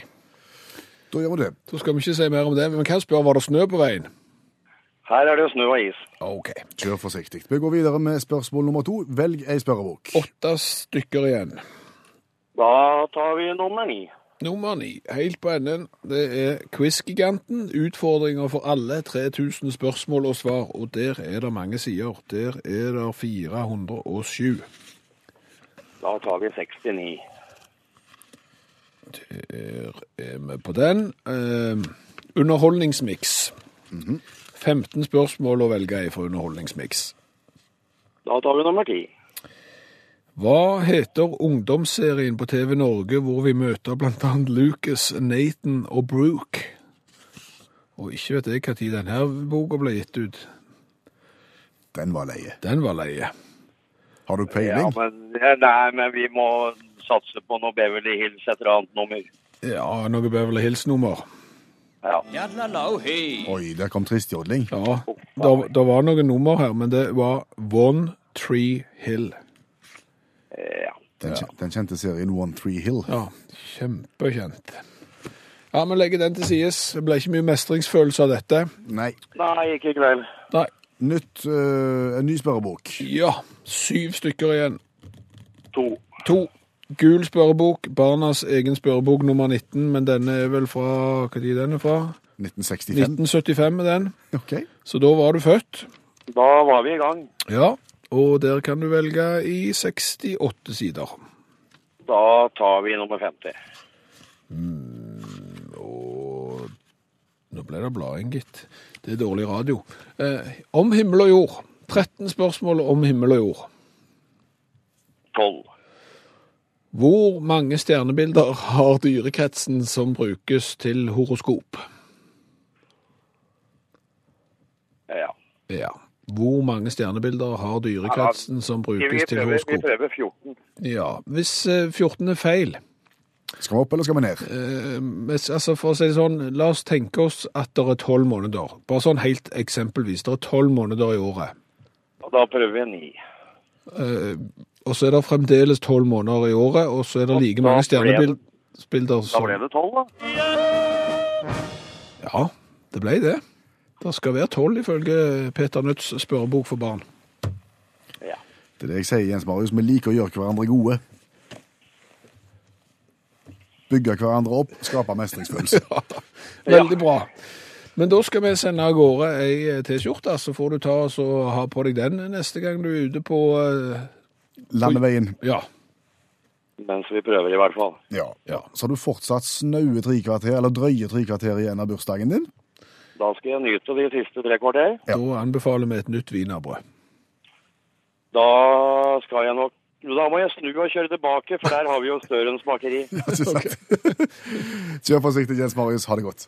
Da gjør vi det. Så skal vi ikke si mer om det, men kan jeg spørre, var det snø på veien? Her er det snø og is. OK. Kjør forsiktig. Vi går videre med spørsmål nummer to. Velg ei spørrebok. Åtte stykker igjen. Da tar vi nummer ni. Nummer ni, helt på enden, det er Quiz-giganten. Utfordringer for alle. 3000 spørsmål og svar, og der er det mange sider. Der er det 407. Da tar vi 69. Der er vi på den. Eh, underholdningsmiks. 15 spørsmål å velge i for underholdningsmiks. Da tar vi nummer ti. Hva heter ungdomsserien på TV Norge hvor vi møter blant annet Lucas, Nathan og Brooke? Og ikke vet jeg tid denne boka ble gitt ut. Den var leie. Den var leie. Har du Ja, peiling? men, nei, men vi må satse på noe Beverly Hills et eller annet nummer. Ja, noe Beverly Hills-nummer. Ja. Oi, der kom tristjodling. Ja, det det var noen nummer her, men det var One Tree Hill. Ja. Den, den kjente serien One Three Hill. Ja, kjempekjent. Ja, vi legger den til side. Det ble ikke mye mestringsfølelse av dette. Nei. Nei, ikke i kveld. Nei. Nytt, uh, en ny spørrebok. Ja, syv stykker igjen. To. To. Gul spørrebok, barnas egen spørrebok nummer 19, men denne er vel fra Hva tid den er fra? 1965. 1975 er den. Ok. Så da var du født. Da var vi i gang. Ja, og der kan du velge i 68 sider. Da tar vi nummer 50. Og nå ble det blading, gitt. Det er dårlig radio. Eh, om himmel og jord. 13 spørsmål om himmel og jord. 12. Hvor mange stjernebilder har dyrekretsen som brukes til horoskop? Ja. Ja. Hvor mange stjernebilder har dyrekretsen som brukes til hosko? vi prøver 14. Ja, Hvis eh, 14 er feil Skal vi opp, eller skal vi ned? eh, altså For å si det sånn, la oss tenke oss at det er tolv måneder. Bare sånn helt eksempelvis. Det er tolv måneder i året. Og da prøver vi 9. Eh, og så er det fremdeles tolv måneder i året, og så er det like mange stjernebilder som Da ble det 12, da. Ja, det ble det. Det skal være tolv ifølge Peter Nødts spørrebok for barn. Ja. Det er det jeg sier, Jens Marius. Vi liker å gjøre hverandre gode. Bygge hverandre opp, skape mestringsfølelse. Veldig bra. Men da skal vi sende av gårde ei T-skjorte, så får du ta og ha på deg den neste gang du er ute på uh, Landeveien. Ja. Mens vi prøver, i hvert fall. Ja. Ja. Så har du fortsatt snaue tre kvarter, eller drøye tre kvarter igjen av bursdagen din? Da skal jeg nyte de siste tre kvarter. Ja. Da anbefaler vi et nytt wienerbrød. Da skal jeg nok Da må jeg snu og kjøre tilbake, for der har vi jo Størens bakeri. Ikke sant? Kjør forsiktig, Jens Marius. Ha det godt.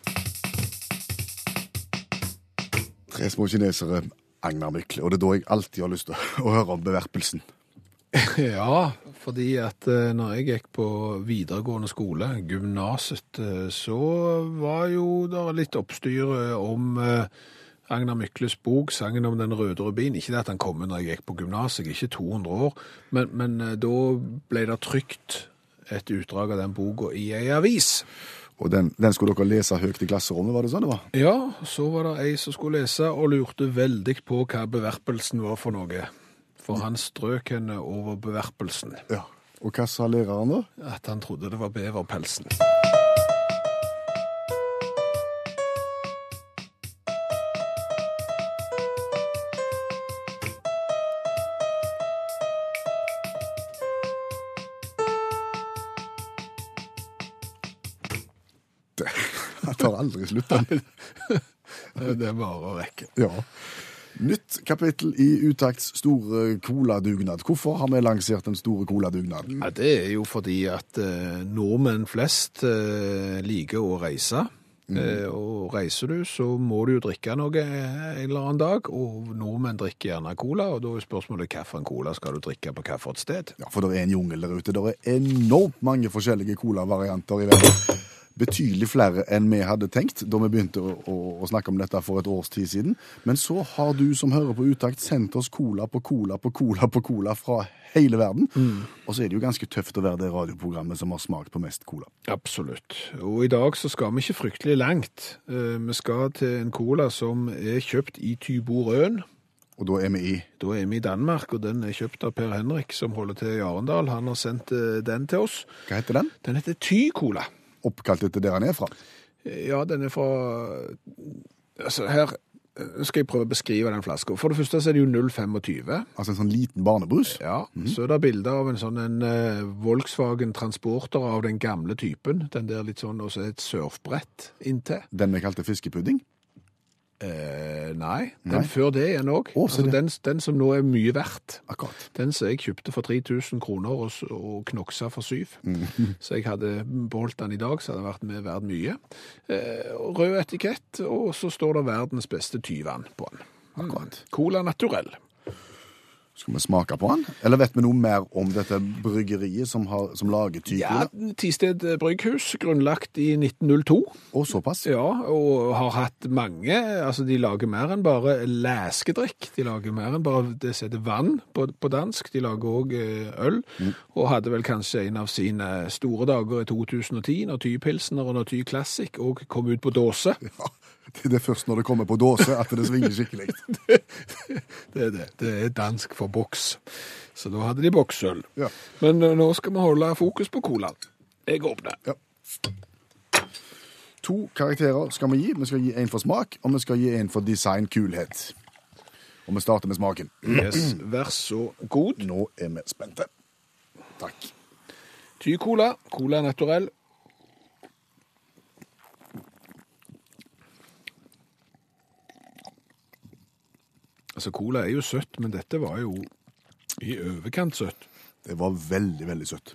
Tre små kinesere, Agnar Mykle. Og det er da jeg alltid har lyst til å høre om beverpelsen. Ja, fordi at eh, når jeg gikk på videregående skole, gymnaset, eh, så var jo det litt oppstyr eh, om Agnar Mykles bok, sangen om den røde rubin. Ikke det at han kom når jeg gikk på gymnaset, jeg er ikke 200 år, men, men da ble det trygt et utdrag av den boka i ei avis. Og den, den skulle dere lese høyt i klasserommet, var det sånn det var? Ja, så var det ei som skulle lese og lurte veldig på hva beverpelsen var for noe. For han strøk henne over beverpelsen. Ja. Og hva sa læreren da? At han trodde det var beverpelsen. Det tar aldri slutt. den. Det er bare å rekke. Ja. Nytt kapittel i Utakts store coladugnad. Hvorfor har vi lansert den store coladugnaden? Ja, det er jo fordi at eh, nordmenn flest eh, liker å reise. Eh, og reiser du, så må du jo drikke noe en eller annen dag. Og nordmenn drikker gjerne cola, og da er spørsmålet hvilken cola skal du drikke på hvilket sted. Ja, for det er en jungel der ute. Det er enormt mange forskjellige colavarianter i verden. Betydelig flere enn vi hadde tenkt da vi begynte å, å, å snakke om dette for et års tid siden. Men så har du som hører på Utakt sendt oss cola på cola på cola på cola fra hele verden. Og så er det jo ganske tøft å være det radioprogrammet som har smakt på mest cola. Absolutt. Og i dag så skal vi ikke fryktelig langt. Eh, vi skal til en cola som er kjøpt i Tyborøen. Og da er vi i Da er vi i Danmark, og den er kjøpt av Per Henrik, som holder til i Arendal. Han har sendt eh, den til oss. Hva heter den? Den heter Ty-cola. Oppkalt etter der han er fra. Ja, den er fra Altså, her skal jeg prøve å beskrive den flaska. For det første så er det jo 025. Altså en sånn liten barnebrus. Ja, Så er det bilde av en sånn en eh, Volkswagen Transporter av den gamle typen. Den der litt sånn, og så et surfbrett inntil. Den vi kalte fiskepudding. Eh, nei, den Nei. før det igjen òg. Altså, den, den som nå er mye verdt. Akkurat. Den som jeg kjøpte for 3000 kroner og, og knoksa for syv. Så jeg hadde beholdt den i dag, så hadde den vært med verdt mye. Eh, rød etikett, og så står det verdens beste tyvann på den. Akkurat. Cola Naturell. Skal vi smake på den? Eller vet vi noe mer om dette bryggeriet som, har, som lager Ja, Tisted Brygghus, grunnlagt i 1902. Og såpass? Ja, og har hatt mange, altså de lager mer enn bare leskedrikk. De lager mer enn bare det som heter vann på, på dansk. De lager òg øl, og hadde vel kanskje en av sine store dager i 2010, når Typilsner og når Ty Classic òg kom ut på dåse. Ja, det er først når det kommer på dåse at det svinger skikkelig. Det er det. Det er dansk for boks. Så da hadde de boksøl. Ja. Men eh, nå skal vi holde fokus på colaen. Jeg åpner. Ja. To karakterer skal vi gi. Vi skal gi en for smak, og vi skal gi en for design kulhet. Og vi starter med smaken. Yes, vær så god. Nå er vi spente. Takk. Ty-cola, cola naturell. Altså, cola er jo søtt, men dette var jo i overkant søtt. Det var veldig, veldig søtt.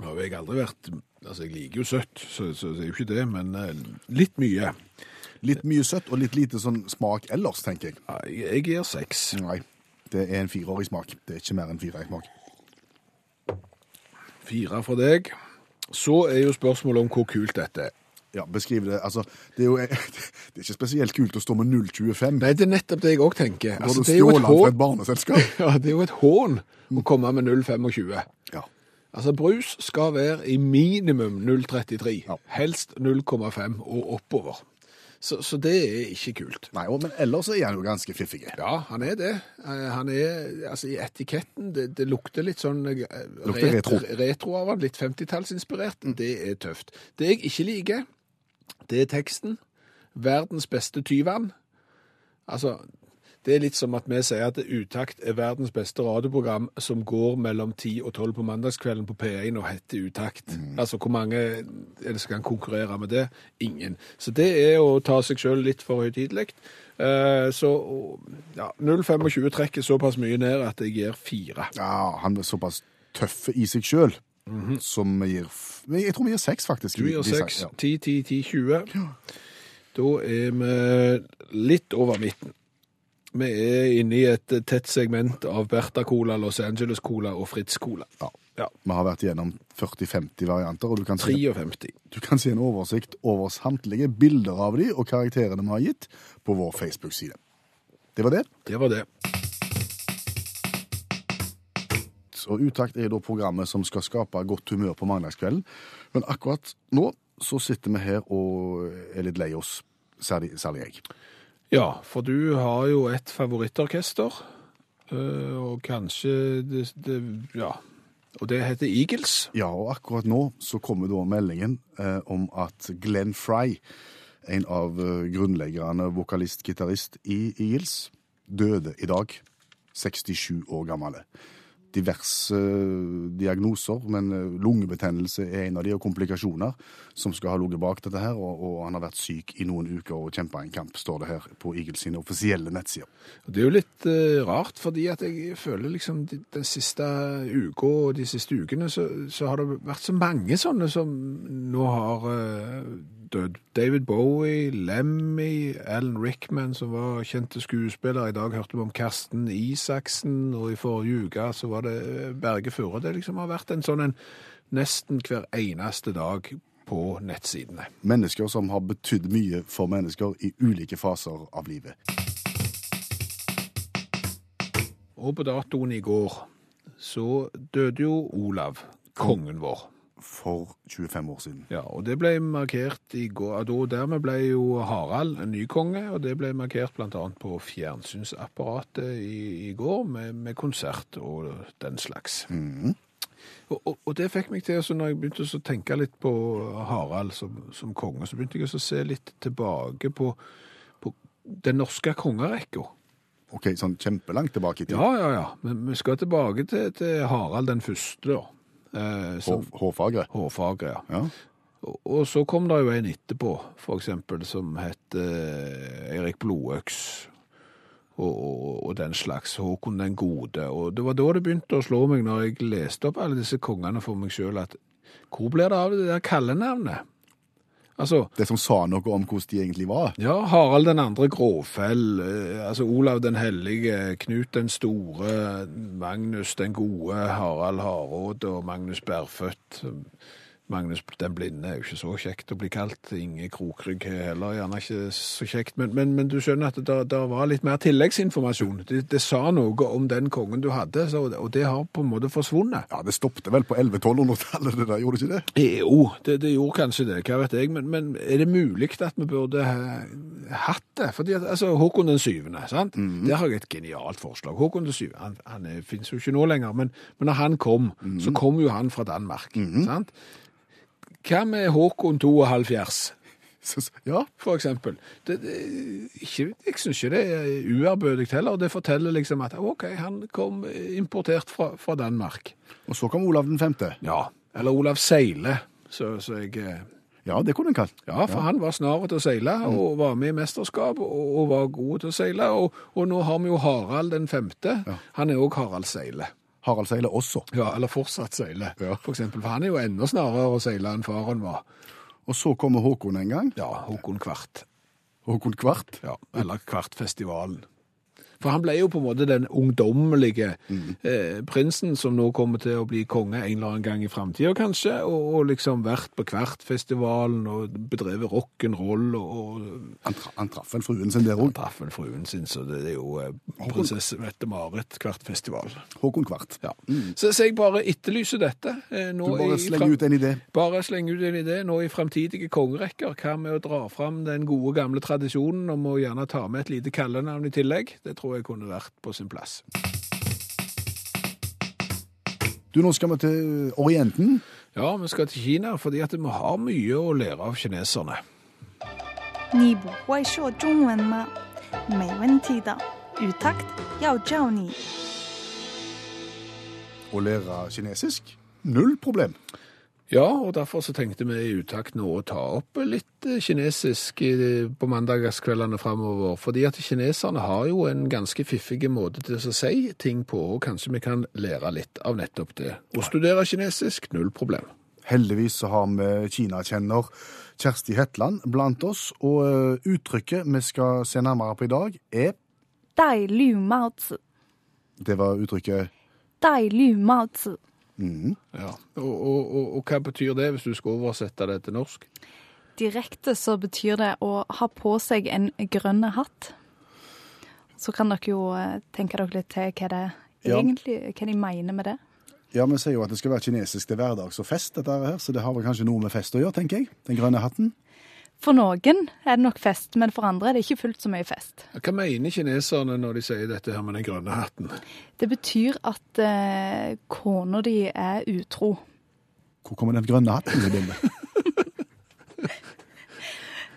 Nå har jeg aldri vært Altså, jeg liker jo søtt, så, så det er jo ikke det, men eh, litt mye. Litt mye søtt og litt lite sånn smak ellers, tenker jeg. Nei, Jeg gir seks. Nei, det er en fireårig smak. Det er ikke mer enn fire smak. Fire fra deg. Så er jo spørsmålet om hvor kult dette er. Ja, beskriv det. Altså, det er jo det er ikke spesielt kult å stå med 0,25. Nei, det er nettopp det jeg òg tenker. Altså, det er et barneselskap. Ja, det er jo et hån å komme med 0,25. Ja. Altså, brus skal være i minimum 0,33. Ja. Helst 0,5 og oppover. Så, så det er ikke kult. Nei, men ellers er han jo ganske fiffig. Ja, han er det. Eh, Han er, altså I etiketten det, det lukter litt sånn eh, Lukter retro. retro av han, litt 50-tallsinspirert. Det er tøft. Det jeg ikke liker, det er teksten. Verdens beste tyvann. Altså, det er litt som at vi sier at Utakt er verdens beste radioprogram som går mellom 10 og 12 på mandagskvelden på P1 og heter Utakt. Altså, hvor mange er det som kan konkurrere med det? Ingen. Så det er å ta seg sjøl litt for høytidelig. Eh, Så ja, 0,25 trekker såpass mye ned at jeg gir fire. Ja, han er såpass tøff i seg sjøl som vi gir Jeg tror vi gir seks, faktisk. Du gir seks. design. 6, Ja. 10, 10, 10, 20. Da er vi litt over midten. Vi er inne i et tett segment av Bertha Cola, Los Angeles Cola og Fritz Cola. Ja. Ja. Vi har vært igjennom 40-50 varianter, og du kan, se, 53. du kan se en oversikt over samtlige bilder av de og karakterene vi har gitt på vår Facebook-side. Det var det. Det var det. Og Utakt er da programmet som skal skape godt humør på mandagskvelden. Men akkurat nå så sitter vi her og er litt lei oss, særlig, særlig jeg. Ja, for du har jo et favorittorkester, eh, og kanskje det, det Ja. Og det heter Eagles. Ja, og akkurat nå så kommer da meldingen eh, om at Glenn Fry, en av eh, grunnleggerne, vokalist-gitarist i Eagles, døde i dag, 67 år gammel. Diverse eh, diagnoser, men eh, lungebetennelse er en av de, og komplikasjoner som skal ha ligget bak dette her, og, og han har vært syk i noen uker og kjempa en kamp, står det her på Eagles sine offisielle nettsider. Det er jo litt uh, rart, fordi at jeg føler liksom de, den siste uka og de siste ukene så, så har det vært så mange sånne som nå har eh, dødd. David Bowie, Lemmy, Alan Rickman, som var kjente skuespiller. I dag hørte vi om Karsten Isaksen, og i forrige uke så var det eh, Berge Furre. Det liksom har vært en sånn en nesten hver eneste dag på nettsidene. Mennesker som har betydd mye for mennesker i ulike faser av livet. Og på datoen i går så døde jo Olav, kongen vår. For 25 år siden. Ja, og det ble markert i går. og dermed ble jo Harald en ny konge, og det ble markert annet på fjernsynsapparatet i, i går med, med konsert og den slags. Og, og, og det fikk meg til, så når jeg begynte å tenke litt på Harald som, som konge, så begynte jeg å se litt tilbake på, på den norske kongerekka. Ok, sånn kjempelangt tilbake i tid. Ja, ja, ja. Men vi skal tilbake til, til Harald den første, da. Eh, hårfagre. Hårfagre, ja. Ja. Og så kom det jo en etterpå, for eksempel, som het eh, Erik Blodøks. Og, og, og den slags. Håkon den gode. Og det var da det begynte å slå meg, når jeg leste opp alle disse kongene for meg sjøl, at hvor blir det av det der kallenavnet? Altså, Det som sa noe om hvordan de egentlig var. ja, Harald den andre Gråfell, eh, altså Olav den hellige, Knut den store, Magnus den gode, Harald Hardråd og Magnus Bærfødt. Magnus den blinde er jo ikke så kjekt å bli kalt. Inge Krokrygg er heller gjerne ikke så kjekt. Men, men, men du skjønner at det, det var litt mer tilleggsinformasjon. Det, det sa noe om den kongen du hadde, så, og det har på en måte forsvunnet. Ja, Det stoppet vel på 1100-1200-tallet, det der, gjorde det ikke det? Jo, det, det gjorde kanskje det, hva vet jeg, men, men er det mulig at vi burde hatt det? Fordi at, altså, Håkon den syvende, sant? Der har jeg et genialt forslag. Håkon den syvende, han, han finnes jo ikke nå lenger, men, men når han kom, så kom jo han fra Danmark, sant? Hva med Håkon 72, Så, så- ja, for eksempel? Det, det, ikke, jeg synes ikke det er uærbødig heller. Det forteller liksom at ok, han kom importert fra, fra Danmark. Og så kom Olav den femte. Ja, eller Olav Seile, så, så jeg... eh, Ja, det kunne en kalt. Ja, for han var snar til å seile, og var med i mesterskap, og, og var god til å seile. Og, og nå har vi jo Harald den femte. Han er òg Harald Seile. Harald seiler også. Ja, eller fortsatt seiler, Ja. for eksempel. For han er jo enda snarere å seile enn faren var. Og så kommer Håkon en gang. Ja, Håkon Kvart. Håkon Kvart. Ja, eller Kvartfestivalen. For han ble jo på en måte den ungdommelige eh, prinsen som nå kommer til å bli konge en eller annen gang i framtida, kanskje, og, og liksom vært på Kvartfestivalen og bedrevet rock'n'roll og, og Han, tra han traff vel fruen sin der òg. traff vel fruen sin, så det er jo eh, prinsesse Mette-Marit Kvartfestival. Håkon Kvart. Ja. Så, så jeg bare etterlyser dette. eh, Du bare slenger ut en idé. Bare slenger ut en idé nå i framtidige kongerekker. Hva med å dra fram den gode, gamle tradisjonen om å gjerne ta med et lite kallenavn i tillegg? Det tror jeg tror jeg kunne vært på sin plass. Du, Nå skal vi til Orienten. Ja, vi skal til Kina, fordi at vi har mye å lære av kineserne. Å lære kinesisk? Null problem. Ja, og derfor så tenkte vi i utakt nå å ta opp litt eh, kinesisk på mandagskveldene framover. Fordi at kineserne har jo en ganske fiffig måte til å si ting på, og kanskje vi kan lære litt av nettopp det. Å studere kinesisk, null problem. Heldigvis så har vi kinakjenner Kjersti Hetland blant oss, og eh, uttrykket vi skal se nærmere på i dag, er Dai lu mao zi. Det var uttrykket Dai lu mao zi mhm. Ja. Og, og, og, og hva betyr det, hvis du skal oversette det til norsk? Direkte så betyr det å ha på seg en grønn hatt. Så kan dere jo eh, tenke dere litt til hva det Ja. egentlig hva de mener med det. Ja, vi sier jo at det skal være kinesisk til hverdags og fest, dette her, så det har vel kanskje noe med fest å gjøre, tenker jeg. Den grønne hatten. For noen er det nok fest, men for andre er det ikke fullt så mye fest. Hva mener kineserne når de sier dette her med den grønne hatten? Det betyr at eh, kona di er utro. Hvor kommer den grønne hatten bildet?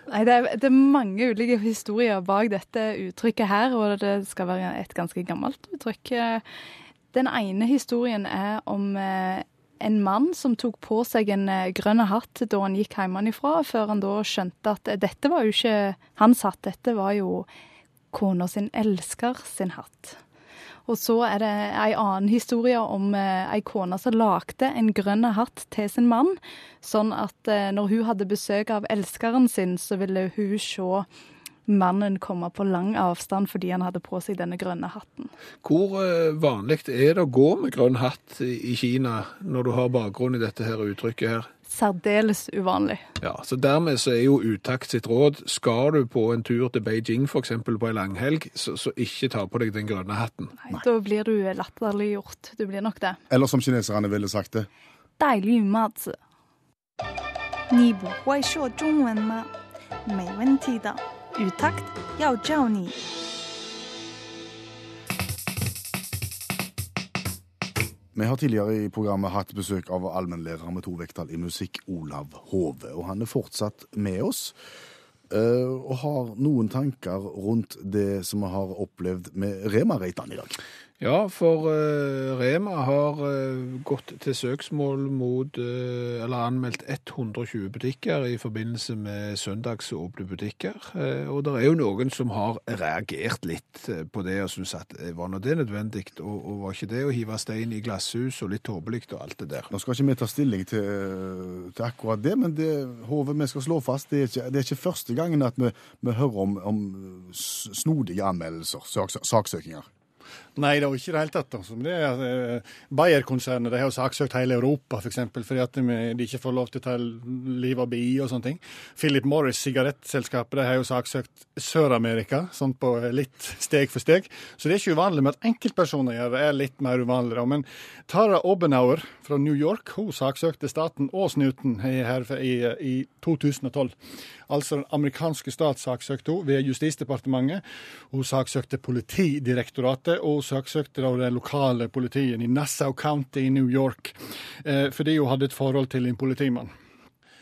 Nei, det er, det er mange ulike historier bak dette uttrykket her, og det skal være et ganske gammelt uttrykk. Den ene historien er om eh, en mann som tok på seg en eh, grønn hatt da han gikk hjemmefra, før han da skjønte at dette var jo ikke hans hatt, dette var jo kona sin elsker sin hatt. Og så er det ei annen historie om eh, ei kone som lagde en grønn hatt til sin mann, sånn at eh, når hun hadde besøk av elskeren sin, så ville hun se mannen komme på lang avstand fordi han hadde på seg denne grønne hatten. Hvor eh, vanlig er det å gå med grønn hatt i i Kina når du har bakgrunn i dette her uttrykket her? Særdeles uvanlig. Ja, så dermed så er jo utakt sitt råd, skal du på en tur til Beijing for eksempel på en langhelg, så, så ikke ta på deg den grønne hatten. Nei, Da blir du latterliggjort. Du blir nok det. Eller som kineserne ville sagt det, 戴绿帽子。你不会说中文吗？没问题的， 语 takt 要教你。 Vi har tidligere i programmet hatt besøk av allmennlærer med to vekttall i musikk, Olav Hove. Og han er fortsatt med oss eh, og har noen tanker rundt det som vi har opplevd med Rema-Reitan i dag. Ja, for uh, Rema har uh, gått til søksmål mot, uh, eller anmeldt 120 butikker i forbindelse med søndagsåpne butikker. Og det er jo noen som har reagert litt på det og syns at var nå det nødvendig, og, og var ikke det å hive stein i glasshus og litt tåpelig og alt det der. Nå skal ikke vi ta stilling til, til akkurat det, men det Hove, vi skal slå fast, det er ikke, det er ikke første gangen at vi, vi hører om, om snodige anmeldelser, saks, saksøkinger. Nei, det var ikke det hele tatt. Altså. Det er, eh, Bayer-konsernet de har saksøkt hele Europa. For eksempel, fordi at de, ikke får lov til å ta liv av bier og sånne ting. Philip Morris, sigarettselskapet, de har jo saksøkt Sør-Amerika, sånn på litt steg for steg. Så det er ikke uvanlig, men at enkeltpersoner gjør det, er litt mer uvanlig. Men Tara Obenauer fra New York hun saksøkte staten og snuten her i, i 2012. Altså den amerikanske stat saksøkte hun ved Justisdepartementet. Hun saksøkte Politidirektoratet og saksøkte da det lokale politiet i Nassau County i New York eh, fordi hun hadde et forhold til en politimann.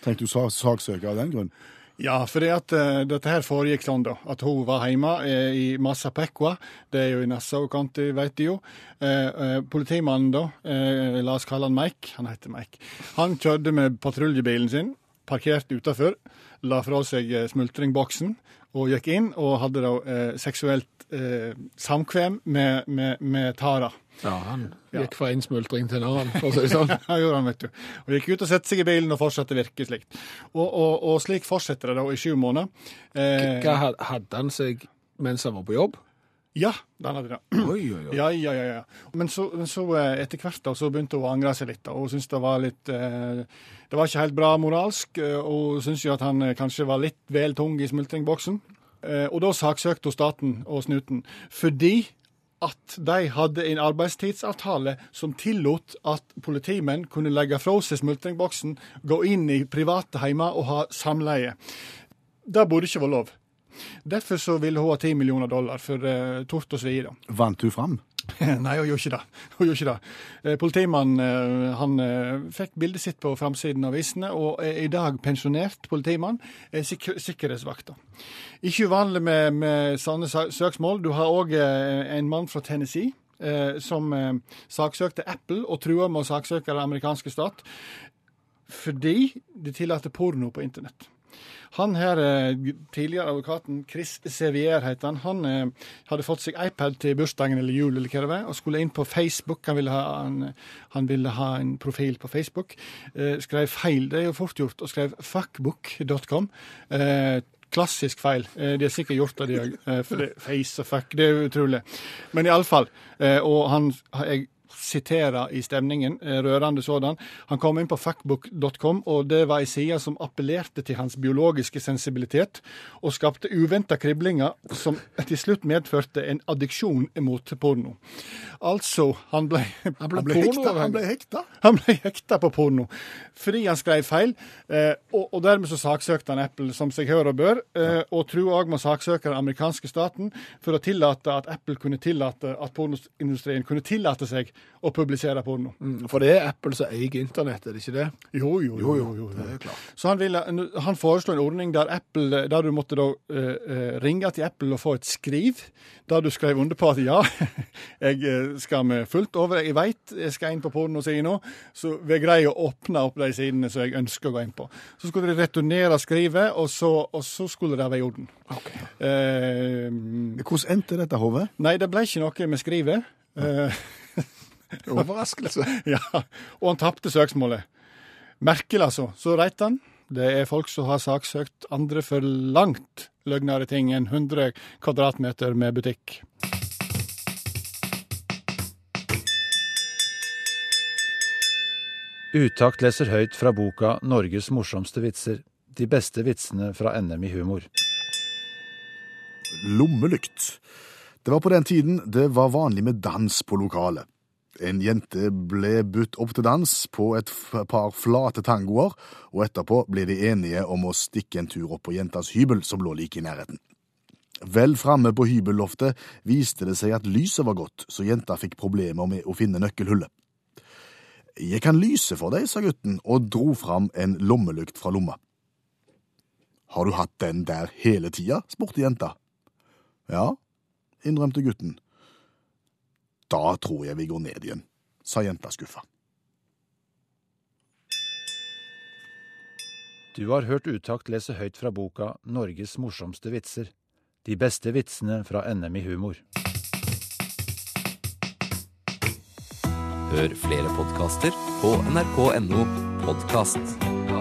Tenkte du sa- saksøker av den grunn? Ja, for det at, uh, dette her foregikk sånn, da. At hun var hjemme eh, i Massapequa. Det er jo i Nassau County, vet de jo. Eh, eh, politimannen, da, eh, la oss kalle han Mike, han heter Mike, han kjørte med patruljebilen sin, parkerte utafor, la fra seg eh, smultringboksen og gikk inn og hadde da eh, seksuelt eh, samkvem med, med, med Tara. Ja, han Ja. gikk fra en smultring til en annen, for å si det sånn. Ja, gjorde han, vet du. Og gikk ut og satte seg i bilen og fortsatte virke slikt. Og, og, og slik fortsetter det da i sju måneder. Eh, Hva hadde han seg mens han var på jobb? Ja, den hadde det. Oi, oi, oi. Ja, ja, ja. ja. Men så, så eh, etter hvert da, så begynte hun å angre seg litt. da, og syntes det var litt eh, Det var ikke helt bra moralsk, eh, og syntes jo at han eh, kanskje var litt vel tung i smultringboksen. Eh, og da saksøkte hun staten og snuten fordi at de hadde en arbeidstidsavtale som tillot at politimenn kunne legge fra seg smultringboksen, gå inn i private heimer og ha samleie. Det burde ikke være lov. Derfor så ville hun ha 10 millioner dollar for uh, tort og svie. Vant hun fram? Nei, hun gjorde ikke det. Hun gjorde ikke det. Eh, Politimannen eh, han fikk bildet sitt på framsiden av avisene, og er i dag pensjonert politimann, er sik sikkerhetsvakta. Ikke uvanlig med, med sånne søksmål. Du har òg en mann fra Tennessee. Som saksøkte Apple og trua med å saksøke den amerikanske stat fordi de tillater porno på internett. Han her, eh, tidligere advokaten Chris Sevier heter han, han eh, hadde fått seg iPad til bursdagen eller jul eller hva det var, og skulle inn på Facebook. Han ville ha, han, han ville ha en profil på Facebook. Eh, skrev feil. Det er jo fort gjort, og skrev fuckbook.com. Eh, Klassisk feil. Det De har sikkert gjort det, de òg. Face og fuck, det er utrolig. Men iallfall. Og han jeg siterer i stemningen, eh, rørende sådan. Han kom inn på fuckbook.com, og det var ei side som appellerte til hans biologiske sensibilitet, og skapte uventa kriblinger som til slutt medførte en addiksjon mot porno. Altså, han ble, Han ble ble hekta. Han ble hekta. han ble hekta på porno fordi han skrev feil, eh, og, og dermed så saksøkte han Apple som seg hør og bør, eh, og tror òg må saksøke den amerikanske staten for å tillate at Apple kunne tillate at pornoindustrien kunne tillate seg å publisere porno. Mm, For det er Apple som eier internett, er det ikke det? Jo, jo, jo. jo, jo, Det er klart. Så han, ville, han foreslo en ordning der, Apple, der du måtte da uh, ringe til Apple og få et skriv, der du skrev under på at ja, jeg eh, skal med fullt over, jeg veit jeg skal inn på pornosiden nå, så vi greier å åpne opp de sidene som jeg ønsker å gå inn på. Så skulle de returnere skrivet, og så, og så skulle det være i orden. Eh, Hvordan endte dette, Hove? nei, det ble ikke noe med skrivet. Eh, Overraskelse. ja, og han tapte søksmålet. Merkelig, altså. Så reit han. Det er folk som har saksøkt andre for langt løgnere ting enn 100 kvadratmeter med butikk. Utakt leser høyt fra boka 'Norges morsomste vitser'. De beste vitsene fra NM i humor. Lommelykt. Det var på den tiden det var vanlig med dans på lokalet. En jente ble budt opp til dans på et par flate tangoer, og etterpå ble de enige om å stikke en tur opp på jentas hybel, som lå like i nærheten. Vel framme på hybelloftet viste det seg at lyset var godt, så jenta fikk problemer med å finne nøkkelhullet. Jeg kan lyse for deg, sa gutten, og dro fram en lommelykt fra lomma. Har du hatt den der hele tida? spurte jenta. Ja, innrømte gutten. Da tror jeg vi går ned igjen, sa jenta skuffa. Du har hørt Utakt lese høyt fra boka 'Norges morsomste vitser'. De beste vitsene fra NM i humor. Hør flere podkaster på nrk.no podkast.